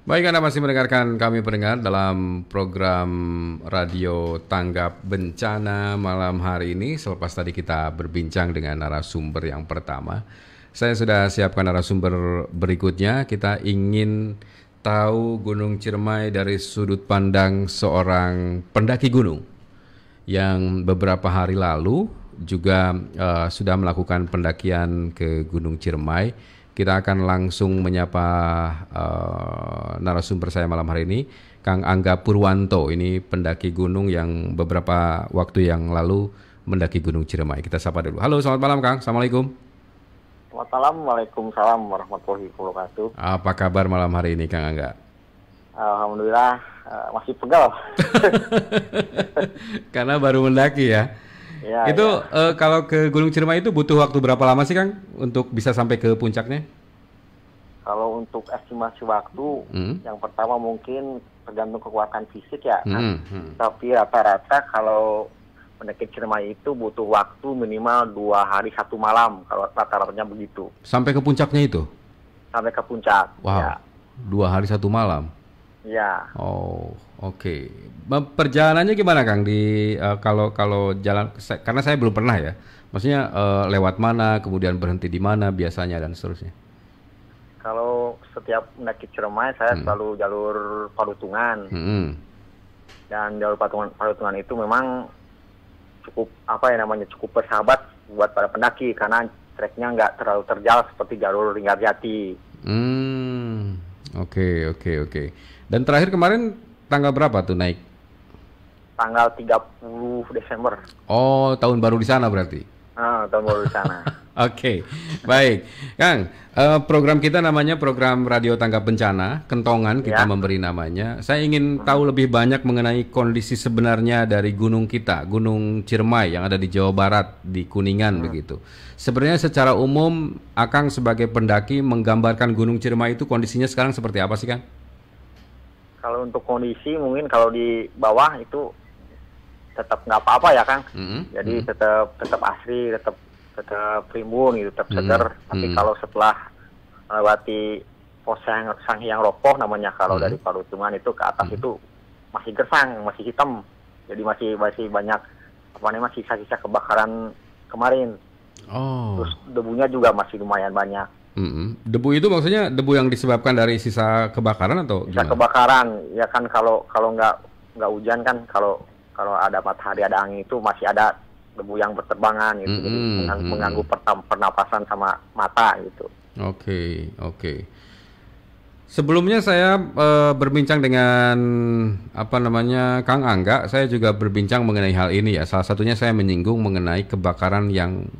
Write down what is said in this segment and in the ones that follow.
Baik, Anda masih mendengarkan kami pendengar dalam program Radio Tanggap Bencana malam hari ini. Selepas tadi kita berbincang dengan narasumber yang pertama. Saya sudah siapkan narasumber berikutnya. Kita ingin tahu Gunung Ciremai dari sudut pandang seorang pendaki gunung yang beberapa hari lalu juga uh, sudah melakukan pendakian ke Gunung Ciremai. Kita akan langsung menyapa uh, narasumber saya malam hari ini, Kang Angga Purwanto. Ini pendaki gunung yang beberapa waktu yang lalu mendaki Gunung Ciremai. Kita sapa dulu. Halo, selamat malam Kang. Assalamualaikum. Selamat malam, Waalaikumsalam warahmatullahi wabarakatuh. Apa kabar malam hari ini Kang Angga? Alhamdulillah uh, masih pegal. Karena baru mendaki ya. Ya, itu ya. Uh, kalau ke Gunung Ciremai itu butuh waktu berapa lama sih Kang untuk bisa sampai ke puncaknya? Kalau untuk estimasi waktu, hmm. yang pertama mungkin tergantung kekuatan fisik ya. Hmm. Kan? Hmm. Tapi rata-rata kalau mendaki Ciremai itu butuh waktu minimal dua hari satu malam kalau rata-ratanya begitu. Sampai ke puncaknya itu? Sampai ke puncak. Wow. Ya. Dua hari satu malam. Ya. Oh, oke. Okay. Perjalanannya gimana Kang di uh, kalau kalau jalan karena saya belum pernah ya. Maksudnya uh, lewat mana, kemudian berhenti di mana biasanya dan seterusnya. Kalau setiap mendaki Ciremai saya hmm. selalu jalur Palutungan. Hmm. Dan jalur Palutungan, Palutungan itu memang cukup apa ya namanya cukup bersahabat buat para pendaki karena treknya nggak terlalu terjal seperti jalur Linggarjati. Hmm. Oke, okay, oke, okay, oke. Okay. Dan terakhir kemarin tanggal berapa tuh naik? Tanggal 30 Desember. Oh, tahun baru di sana berarti? Ah, tahun baru di sana. Oke, baik, Kang. Uh, program kita namanya program Radio Tanggap Bencana, Kentongan kita ya. memberi namanya. Saya ingin tahu lebih banyak mengenai kondisi sebenarnya dari gunung kita, Gunung Ciremai yang ada di Jawa Barat, di Kuningan hmm. begitu. Sebenarnya secara umum, Akang sebagai pendaki menggambarkan Gunung Ciremai itu kondisinya sekarang seperti apa sih, Kang? Kalau untuk kondisi mungkin kalau di bawah itu tetap nggak apa-apa ya, Kang. -hmm. Jadi -hmm. tetap tetap asri, tetap tetap primbun gitu, tetap seger. Hmm. Tapi hmm. kalau setelah melewati pos yang sang yang ropoh namanya kalau hmm. dari Palutungan itu ke atas hmm. itu masih gersang, masih hitam. Jadi masih masih banyak apa namanya sisa-sisa kebakaran kemarin. Oh. Terus debunya juga masih lumayan banyak. Mm-hmm. Debu itu maksudnya debu yang disebabkan dari sisa kebakaran atau? Sisa gimana? kebakaran, ya kan kalau kalau nggak nggak hujan kan kalau kalau ada matahari ada angin itu masih ada debu yang berterbangan gitu, mm -hmm. jadi mengganggu, mengganggu pernapasan sama mata gitu. Oke, okay, oke. Okay. Sebelumnya saya e, berbincang dengan apa namanya Kang Angga, saya juga berbincang mengenai hal ini ya. Salah satunya saya menyinggung mengenai kebakaran yang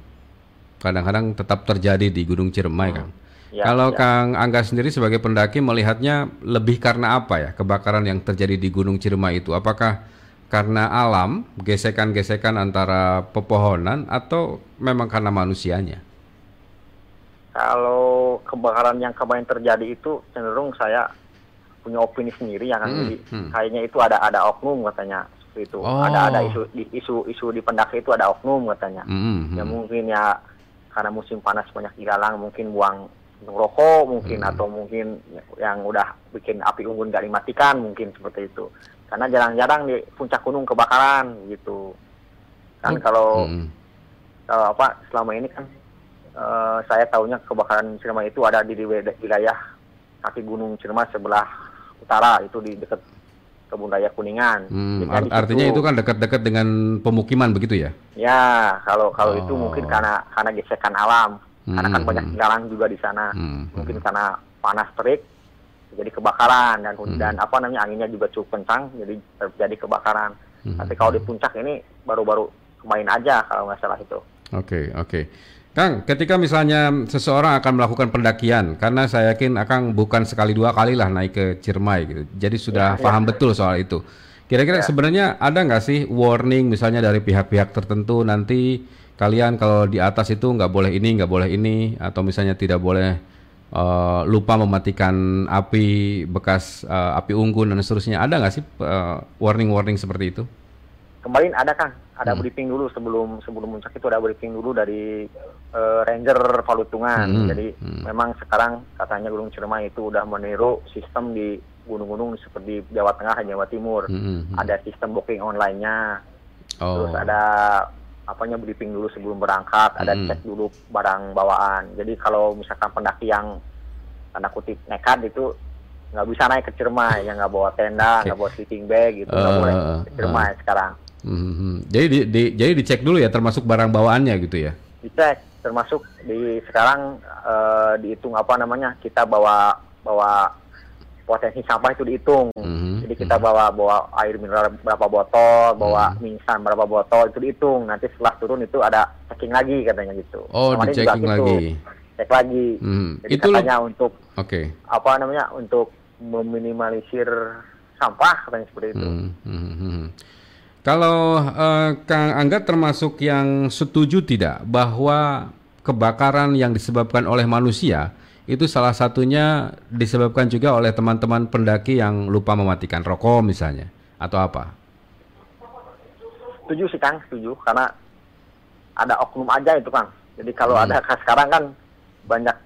kadang-kadang tetap terjadi di Gunung Ciremai, hmm. Kang. Ya, Kalau ya. Kang Angga sendiri sebagai pendaki melihatnya lebih karena apa ya kebakaran yang terjadi di Gunung Ciremai itu? Apakah karena alam, gesekan-gesekan antara pepohonan atau memang karena manusianya? Kalau kebakaran yang kemarin terjadi itu cenderung saya punya opini sendiri ya kan, hmm, jadi hmm. kayaknya itu ada ada oknum katanya seperti itu, oh. ada ada isu di, isu isu di pendaki itu ada oknum katanya, hmm, hmm. ya mungkin ya karena musim panas banyak digalang mungkin buang rokok mungkin hmm. atau mungkin yang udah bikin api unggun gak dimatikan mungkin seperti itu karena jarang-jarang di puncak gunung kebakaran gitu kan hmm. kalau hmm. kalau apa selama ini kan uh, saya tahunya kebakaran Ciremai itu ada di wilayah kaki gunung Ciremai sebelah utara itu di dekat kebun raya Kuningan. Hmm, art artinya itu kan dekat-dekat dengan pemukiman begitu ya? Ya, kalau kalau oh. itu mungkin karena karena gesekan alam, hmm. karena kan banyak jalan juga di sana, hmm. mungkin karena panas terik jadi kebakaran dan hmm. dan apa namanya anginnya juga cukup kencang jadi terjadi kebakaran. Hmm. Tapi kalau di puncak ini baru-baru kemarin aja kalau nggak salah itu. Oke okay, oke. Okay. Kang, ketika misalnya seseorang akan melakukan pendakian, karena saya yakin akan bukan sekali dua kali lah naik ke Ciremai gitu, jadi sudah ya, paham ya. betul soal itu. Kira-kira ya. sebenarnya ada nggak sih warning misalnya dari pihak-pihak tertentu nanti kalian kalau di atas itu nggak boleh ini, nggak boleh ini, atau misalnya tidak boleh uh, lupa mematikan api bekas uh, api unggun dan seterusnya ada nggak sih uh, warning-warning seperti itu? Kemarin ada kan, ada hmm. briefing dulu sebelum sebelum puncak itu ada briefing dulu dari uh, Ranger Palutungan. Hmm. Jadi hmm. memang sekarang katanya Gunung Ciremai itu udah meniru sistem di gunung-gunung seperti Jawa Tengah dan Jawa Timur. Mm-hmm. Ada sistem booking online-nya. Oh. Terus ada apanya briefing dulu sebelum berangkat, ada mm-hmm. cek dulu barang bawaan. Jadi kalau misalkan pendaki yang tanda kutip nekat itu nggak bisa naik ke Ciremai, yang nggak bawa tenda, nggak okay. bawa sleeping bag gitu, nggak uh, boleh ke Ciremai uh. sekarang. Mm-hmm. Jadi di, di, jadi dicek dulu ya, termasuk barang bawaannya gitu ya? Dicek, termasuk di sekarang uh, dihitung apa namanya kita bawa bawa potensi sampah itu dihitung. Mm-hmm. Jadi kita bawa bawa air mineral berapa botol, bawa mm-hmm. minsan berapa botol itu dihitung. Nanti setelah turun itu ada checking lagi katanya gitu. Oh, di checking gitu. lagi. Cek lagi. Mm-hmm. Jadi itu katanya lo... untuk okay. apa namanya untuk meminimalisir sampah katanya seperti itu. Mm-hmm. Kalau uh, Kang Angga termasuk yang setuju tidak bahwa kebakaran yang disebabkan oleh manusia itu salah satunya disebabkan juga oleh teman-teman pendaki yang lupa mematikan rokok misalnya atau apa? Setuju sih Kang, setuju karena ada oknum aja itu Kang. Jadi kalau hmm. ada sekarang kan banyak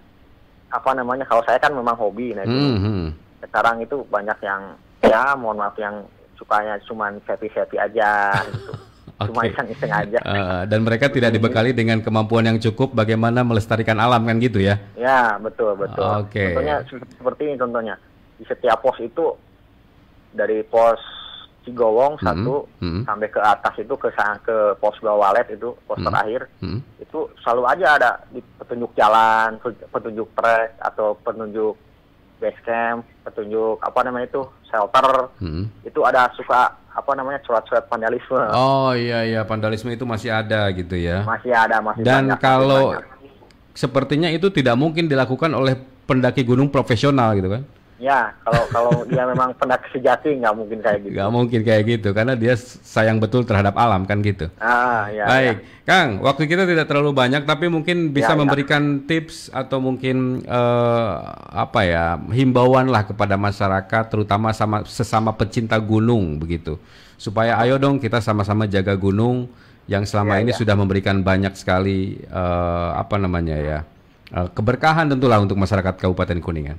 apa namanya kalau saya kan memang hobi nah itu hmm, hmm. sekarang itu banyak yang ya mohon maaf yang sukanya cuman happy-happy aja gitu. Okay. Cuma iseng-iseng aja. Uh, dan mereka tidak dibekali dengan kemampuan yang cukup bagaimana melestarikan alam kan gitu ya? Ya betul betul. Oke. Okay. Contohnya seperti ini contohnya di setiap pos itu dari pos Cigowong mm-hmm. satu mm-hmm. sampai ke atas itu ke ke pos Gawalet itu pos mm-hmm. terakhir mm-hmm. itu selalu aja ada di petunjuk jalan, petunjuk trek atau petunjuk base camp, petunjuk apa namanya itu shelter, hmm. itu ada suka apa namanya surat-surat vandalisme. Oh iya iya vandalisme itu masih ada gitu ya. Masih ada masih Dan banyak, kalau banyak. sepertinya itu tidak mungkin dilakukan oleh pendaki gunung profesional gitu kan? Ya, kalau kalau dia memang pendaki sejati nggak mungkin kayak gitu. Nggak mungkin kayak gitu, karena dia sayang betul terhadap alam kan gitu. Ah, ya. Baik, ya. Kang, waktu kita tidak terlalu banyak, tapi mungkin bisa ya, ya. memberikan ya. tips atau mungkin uh, apa ya himbauan lah kepada masyarakat, terutama sama sesama pecinta gunung begitu, supaya ayo dong kita sama-sama jaga gunung yang selama ya, ini ya. sudah memberikan banyak sekali uh, apa namanya ya uh, keberkahan tentulah untuk masyarakat Kabupaten Kuningan.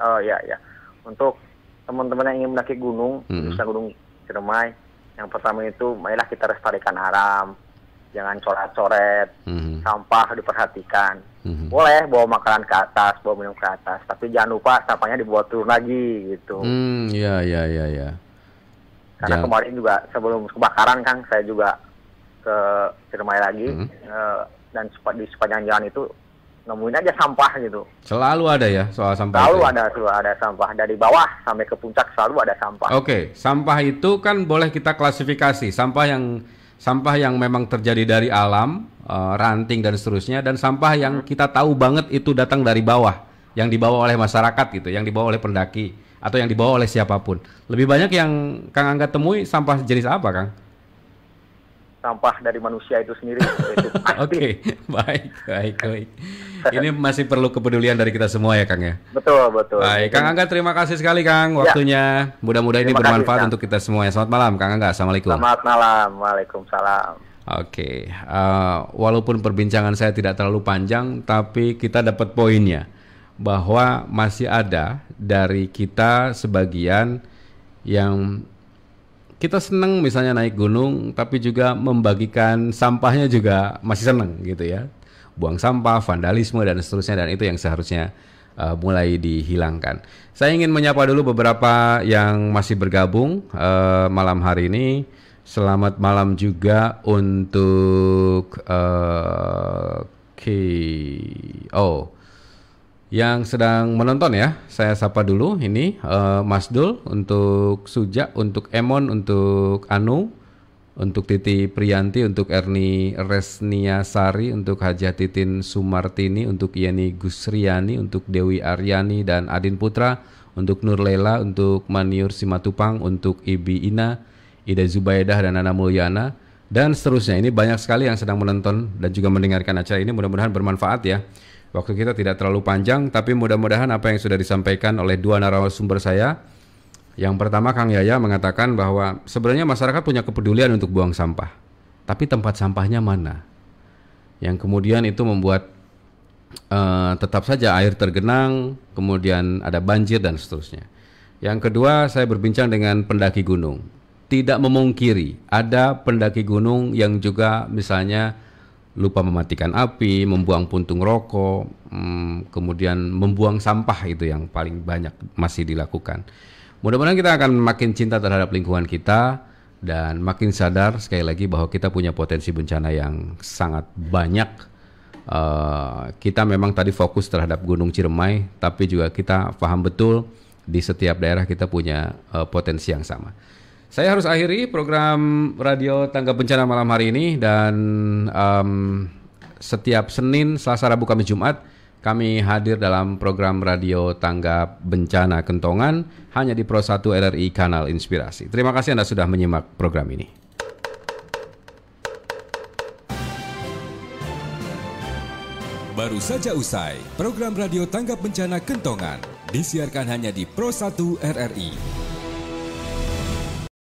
Oh iya ya. Untuk teman-teman yang ingin mendaki gunung, mm -hmm. Gunung Ciremai, yang pertama itu marilah kita lestarikan alam, jangan coret-coret, mm -hmm. sampah diperhatikan. Mm -hmm. Boleh bawa makanan ke atas, bawa minum ke atas, tapi jangan lupa sampahnya dibawa turun lagi gitu. Hmm, iya iya iya ya. Karena jangan. kemarin juga sebelum kebakaran kan saya juga ke Ciremai lagi mm -hmm. uh, dan di sepanjang jalan itu nemuin aja sampah gitu. Selalu ada ya soal sampah. Selalu itu. Ya? ada, selalu ada sampah dari bawah sampai ke puncak selalu ada sampah. Oke, okay. sampah itu kan boleh kita klasifikasi sampah yang sampah yang memang terjadi dari alam, uh, ranting dan seterusnya, dan sampah yang hmm. kita tahu banget itu datang dari bawah, yang dibawa oleh masyarakat gitu, yang dibawa oleh pendaki atau yang dibawa oleh siapa pun. Lebih banyak yang Kang Angga temui sampah jenis apa, Kang? Sampah dari manusia itu sendiri. Oke, okay. baik, baik, baik. Ini masih perlu kepedulian dari kita semua ya, Kang ya. Betul, betul. Baik, Kang Angga terima kasih sekali Kang ya. waktunya. Ya. Mudah-mudahan ini bermanfaat kasih, untuk kita semua. Selamat malam, Kang Angga. Assalamualaikum. Selamat malam, waalaikumsalam. Oke, okay. uh, eh, walaupun perbincangan saya tidak terlalu panjang, tapi kita dapat poinnya bahwa masih ada dari kita sebagian yang kita senang misalnya naik gunung tapi juga membagikan sampahnya juga masih senang gitu ya. Buang sampah vandalisme dan seterusnya dan itu yang seharusnya uh, mulai dihilangkan. Saya ingin menyapa dulu beberapa yang masih bergabung uh, malam hari ini. Selamat malam juga untuk uh, oh yang sedang menonton ya. Saya sapa dulu ini uh, Mas Dul untuk Suja, untuk Emon, untuk Anu, untuk Titi Priyanti, untuk Erni Resnia Sari, untuk Hajah Titin Sumartini, untuk Yeni Gusriani, untuk Dewi Aryani dan Adin Putra, untuk Nur Lela, untuk Maniur Simatupang, untuk Ibi Ina, Ida Zubaidah dan Nana Mulyana dan seterusnya. Ini banyak sekali yang sedang menonton dan juga mendengarkan acara ini. Mudah-mudahan bermanfaat ya. Waktu kita tidak terlalu panjang, tapi mudah-mudahan apa yang sudah disampaikan oleh dua narasumber saya. Yang pertama Kang Yaya mengatakan bahwa sebenarnya masyarakat punya kepedulian untuk buang sampah. Tapi tempat sampahnya mana? Yang kemudian itu membuat uh, tetap saja air tergenang, kemudian ada banjir dan seterusnya. Yang kedua, saya berbincang dengan pendaki gunung. Tidak memungkiri, ada pendaki gunung yang juga misalnya lupa mematikan api, membuang puntung rokok, hmm, kemudian membuang sampah itu yang paling banyak masih dilakukan. Mudah-mudahan kita akan makin cinta terhadap lingkungan kita dan makin sadar sekali lagi bahwa kita punya potensi bencana yang sangat banyak. Uh, kita memang tadi fokus terhadap Gunung Ciremai, tapi juga kita paham betul di setiap daerah kita punya uh, potensi yang sama. Saya harus akhiri program radio tangga bencana malam hari ini dan um, setiap Senin, Selasa, Rabu, Kamis, Jumat kami hadir dalam program radio tangga bencana Kentongan hanya di Pro 1 RRI Kanal Inspirasi. Terima kasih Anda sudah menyimak program ini. Baru saja usai program radio tanggap bencana Kentongan disiarkan hanya di Pro 1 RRI